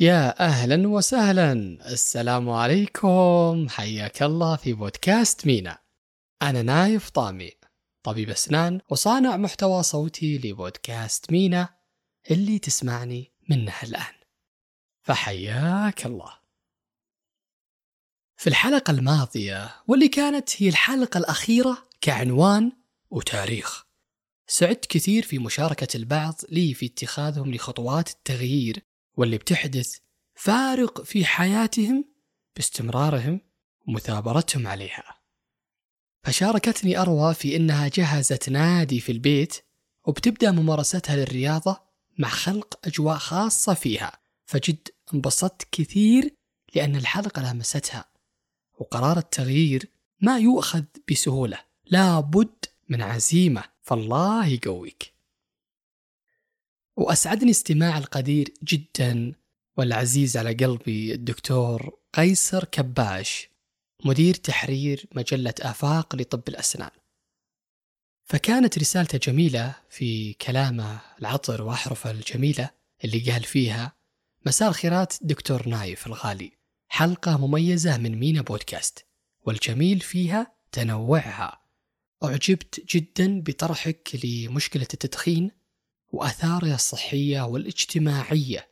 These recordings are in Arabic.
يا أهلا وسهلا. السلام عليكم. حياك الله في بودكاست مينا. أنا نايف طامي طبيب أسنان وصانع محتوى صوتي لبودكاست مينا اللي تسمعني منه الآن. فحياك الله. في الحلقة الماضية واللي كانت هي الحلقة الأخيرة كعنوان وتاريخ. سعدت كثير في مشاركة البعض لي في اتخاذهم لخطوات التغيير واللي بتحدث فارق في حياتهم باستمرارهم ومثابرتهم عليها. فشاركتني أروى في أنها جهزت نادي في البيت وبتبدأ ممارستها للرياضة مع خلق أجواء خاصة فيها. فجد انبسطت كثير لأن الحلقة لامستها وقرار التغيير ما يؤخذ بسهولة لا بد من عزيمة. فالله يقويك. وأسعدني استماع القدير جدا والعزيز على قلبي الدكتور قيصر كباش مدير تحرير مجلة آفاق لطب الأسنان. فكانت رسالته جميلة في كلامه العطر وأحرفه الجميلة اللي قال فيها مساء الخيرات دكتور نايف الغالي حلقة مميزة من مينا بودكاست والجميل فيها تنوعها. أعجبت جدا بطرحك لمشكلة التدخين وآثارها الصحية والاجتماعية.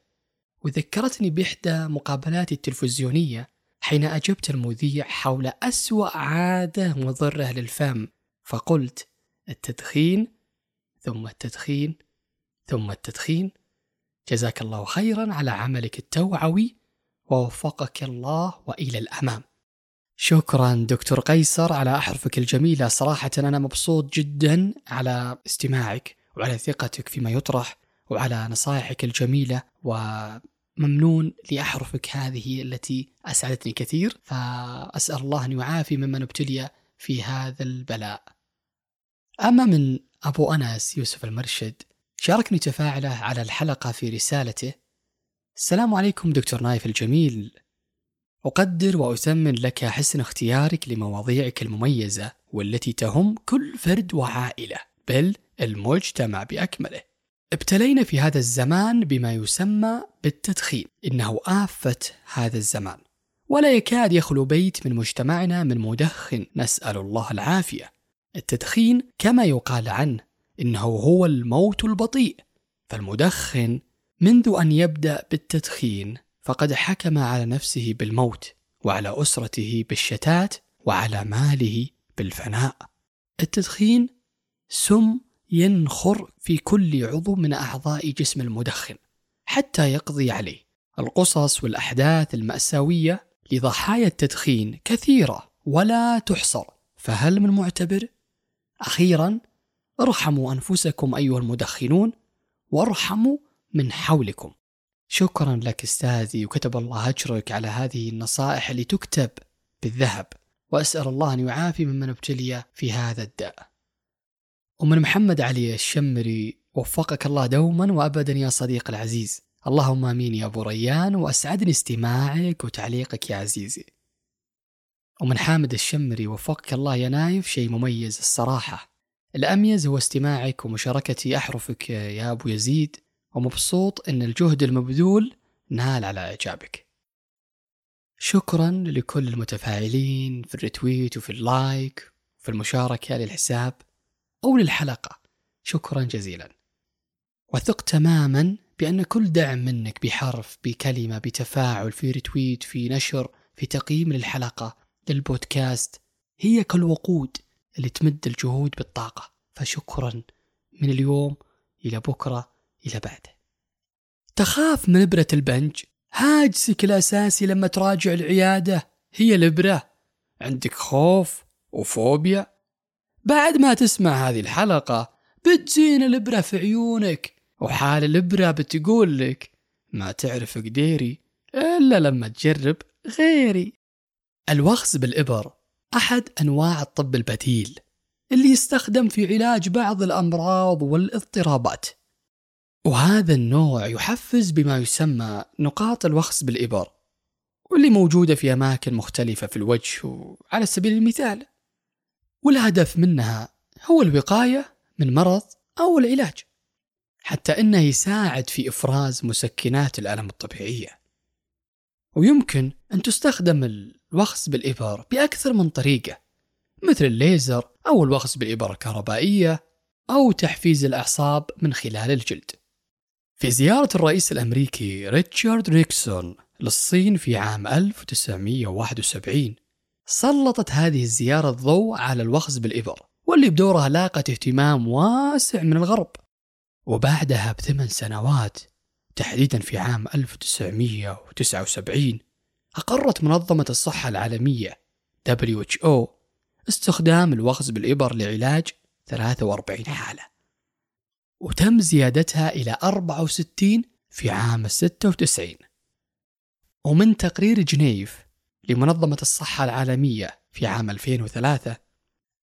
وذكرتني بإحدى مقابلاتي التلفزيونية حين أجبت المذيع حول أسوأ عادة مضرة للفم فقلت التدخين ثم التدخين ثم التدخين. جزاك الله خيرا على عملك التوعوي ووفقك الله وإلى الأمام. شكرا دكتور قيصر على أحرفك الجميلة. صراحة أنا مبسوط جدا على استماعك. وعلى ثقتك فيما يطرح وعلى نصائحك الجميلة وممنون لأحرفك هذه التي أسعدتني كثير. فأسأل الله أن يعافي ممن ابتلي في هذا البلاء. أما من أبو أنس يوسف المرشد شاركني تفاعله على الحلقة في رسالته. السلام عليكم دكتور نايف الجميل. أقدر وأثمن لك حسن اختيارك لمواضيعك المميزة والتي تهم كل فرد وعائلة بل المجتمع بأكمله. ابتلينا في هذا الزمان بما يسمى بالتدخين. إنه آفة هذا الزمان. ولا يكاد يخلو بيت من مجتمعنا من مدخن. نسأل الله العافية. التدخين كما يقال عنه إنه هو الموت البطيء. فالمدخن منذ أن يبدأ بالتدخين فقد حكم على نفسه بالموت وعلى أسرته بالشتات وعلى ماله بالفناء. التدخين سم ينخر في كل عضو من أعضاء جسم المدخن حتى يقضي عليه القصص والأحداث المأساوية لضحايا التدخين كثيرة ولا تحصر فهل من معتبر؟ أخيرا ارحموا أنفسكم أيها المدخنون وارحموا من حولكم شكرا لك أستاذي وكتب الله أجرك على هذه النصائح اللي تكتب بالذهب وأسأل الله أن يعافي ممن ابتلي في هذا الداء. ومن محمد علي الشمري وفقك الله دوما وابدا يا صديق العزيز. اللهم آمين يا أبو ريان وأسعدني استماعك وتعليقك يا عزيزي. ومن حامد الشمري وفقك الله يا نايف شيء مميز الصراحة. الأميز هو استماعك ومشاركتي أحرفك يا أبو يزيد ومبسوط إن الجهد المبذول نال على إعجابك شكرا لكل المتفاعلين في ال retweet وفي ال like وفي المشاركة للحساب أو للحلقة. شكرا جزيلا. وثق تماما بأن كل دعم منك بحرف بكلمة بتفاعل في retweet في نشر في تقييم للحلقة للبودكاست هي كالوقود اللي تمد الجهود بالطاقة. فشكرا من اليوم إلى بكرة إلى بعده. تخاف من إبرة البنج؟ هاجسك الأساسي لما تراجع العيادة. هي الإبرة. عندك خوف وفوبيا؟ بعد ما تسمع هذه الحلقة بتزين الإبرة في عيونك وحال الإبرة بتقول لك ما تعرف قديري إلا لما تجرب غيري. الوخز بالإبر أحد أنواع الطب البديل اللي يستخدم في علاج بعض الأمراض والاضطرابات. وهذا النوع يحفز بما يسمى نقاط الوخز بالإبر واللي موجودة في أماكن مختلفة في الوجه على سبيل المثال والهدف منها هو الوقاية من مرض أو العلاج حتى أنه يساعد في إفراز مسكنات الألم الطبيعية. ويمكن أن تستخدم الوخز بالإبر بأكثر من طريقة مثل الليزر أو الوخز بالإبر الكهربائية أو تحفيز الأعصاب من خلال الجلد. في زيارة الرئيس الأمريكي ريتشارد ريكسون للصين في عام 1971 سلطت هذه الزيارة الضوء على الوخز بالإبر واللي بدورها لاقت اهتمام واسع من الغرب. وبعدها بثمان سنوات تحديدا في عام 1979 أقرت منظمة الصحة العالمية WHO استخدام الوخز بالإبر لعلاج 43 حالة. وتم زيادتها إلى 64 في عام 96 ومن تقرير جنيف لمنظمة الصحة العالمية في عام 2003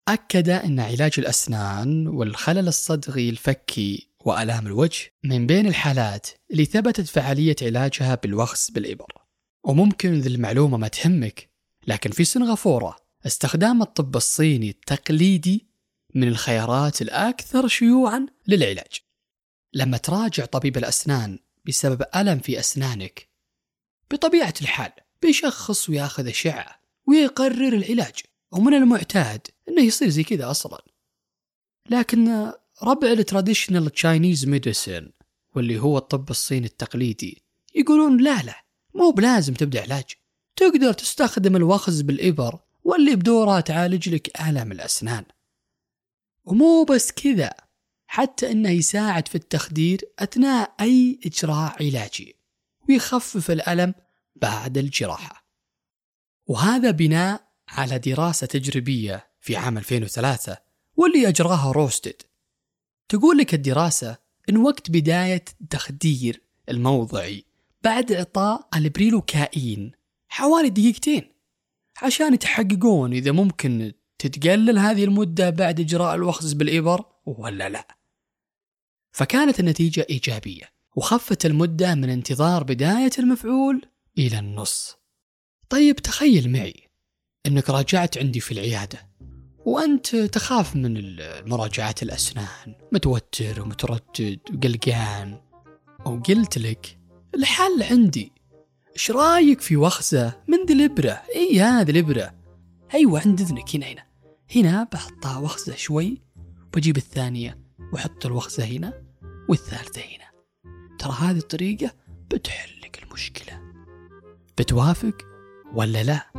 أكد أن علاج الأسنان والخلل الصدغي الفكي وآلام الوجه من بين الحالات اللي ثبتت فعالية علاجها بالوخز بالإبر. وممكن ذي المعلومة ما تهمك لكن في سنغافورة استخدام الطب الصيني التقليدي من الخيارات الأكثر شيوعا للعلاج. لما تراجع طبيب الأسنان بسبب ألم في أسنانك بطبيعة الحال بيشخص وياخذ أشعة ويقرر العلاج ومن المعتاد أنه يصير زي كذا أصلا. لكن ربع ال traditional Chinese medicine واللي هو الطب الصيني التقليدي يقولون لا لا مو بلازم تبدأ علاج. تقدر تستخدم الوخز بالإبر واللي بدورها تعالج لك آلام الأسنان. ومو بس كذا حتى إنه يساعد في التخدير أثناء أي إجراء علاجي ويخفف الألم بعد الجراحة. وهذا بناء على دراسة تجريبية في عام 2003 واللي أجراها روستد. تقول لك الدراسة إن وقت بداية تخدير الموضعي بعد إعطاء ال prilocaine حوالي دقيقتين عشان يتحققون إذا ممكن تتقلل هذه المدة بعد إجراء الوخز بالإبر ولا لا. فكانت النتيجة إيجابية وخفت المدة من انتظار بداية المفعول إلى النص. طيب تخيل معي أنك راجعت عندي في العيادة وأنت تخاف من مراجعة الأسنان متوتر ومتردد وقلقان. وقلت لك الحل عندي. إيش رأيك في وخزة من ذي الإبرة؟ إي هذه الإبرة. أيوه عند إذنك. هنا هنا. هنا بحطها وخزة شوي بجيب الثانية وأحط الوخزة هنا والثالثة هنا. ترى هذه الطريقة بتحل لك المشكلة. بتوافق ولا لا؟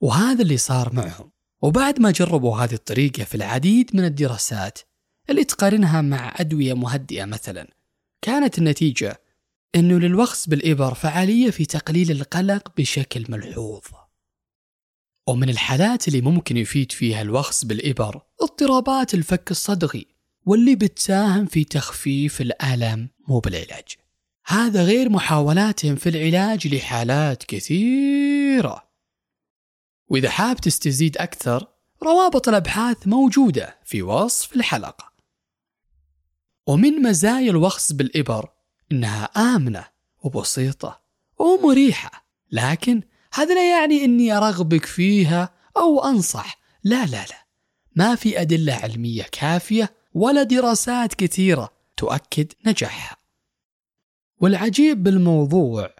وهذا اللي صار معهم. وبعد ما جربوا هذه الطريقة في العديد من الدراسات اللي تقارنها مع أدوية مهدئة مثلا كانت النتيجة أنه للوخز بالإبر فعالية في تقليل القلق بشكل ملحوظ. ومن الحالات اللي ممكن يفيد فيها الوخز بالإبر اضطرابات الفك الصدغي واللي بتساهم في تخفيف الألم مو بالعلاج. هذا غير محاولاتهم في العلاج لحالات كثيرة. وإذا حاب تستزيد أكثر روابط الأبحاث موجودة في وصف الحلقة. ومن مزايا الوخز بالإبر إنها آمنة وبسيطة ومريحة لكن هذا لا يعني إني أرغبك فيها أو أنصح. لا لا لا. ما في أدلة علمية كافية ولا دراسات كثيرة تؤكد نجاحها. والعجيب بالموضوع.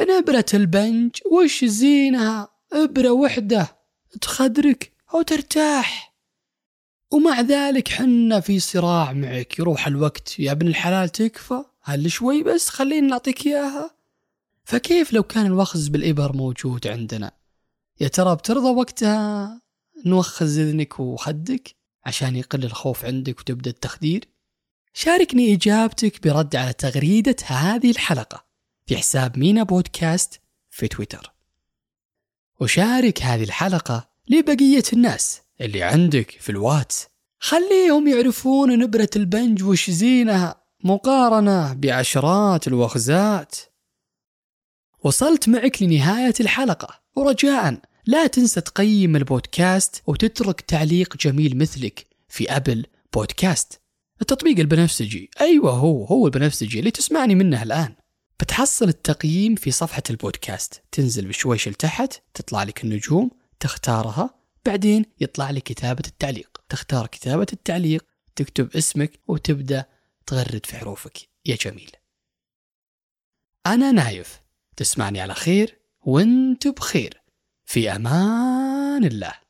إن إبرة البنج وش زينها إبرة وحدة. تخدرك أو ترتاح. ومع ذلك حنا في صراع معك. يروح الوقت يا ابن الحلال تكفى. هل شوي بس خليني نعطيك إياها؟ فكيف لو كان الوخز بالإبر موجود عندنا؟ يا ترى بترضى وقتها؟ نوخز إذنك وخدك عشان يقل الخوف عندك وتبدأ التخدير؟ شاركني إجابتك برد على تغريدة هذه الحلقة في حساب مينا بودكاست في تويتر. وشارك هذه الحلقة لبقية الناس اللي عندك في الواتس. خليهم يعرفون نبرة البنج وش زينها مقارنة بعشرات الوخزات. وصلت معك لنهاية الحلقة. ورجاء لا تنسى تقيم البودكاست وتترك تعليق جميل مثلك في أبل بودكاست. التطبيق البنفسجي أيوة هو هو البنفسجي اللي تسمعني منه الآن. بتحصل التقييم في صفحة البودكاست. تنزل بشويش لتحت تطلع لك النجوم تختارها. بعدين يطلع لك كتابة التعليق. تختار كتابة التعليق تكتب اسمك وتبدأ تغرد في حروفك. يا جميل. أنا نايف. تسمعني على خير وانت بخير. في أمان الله.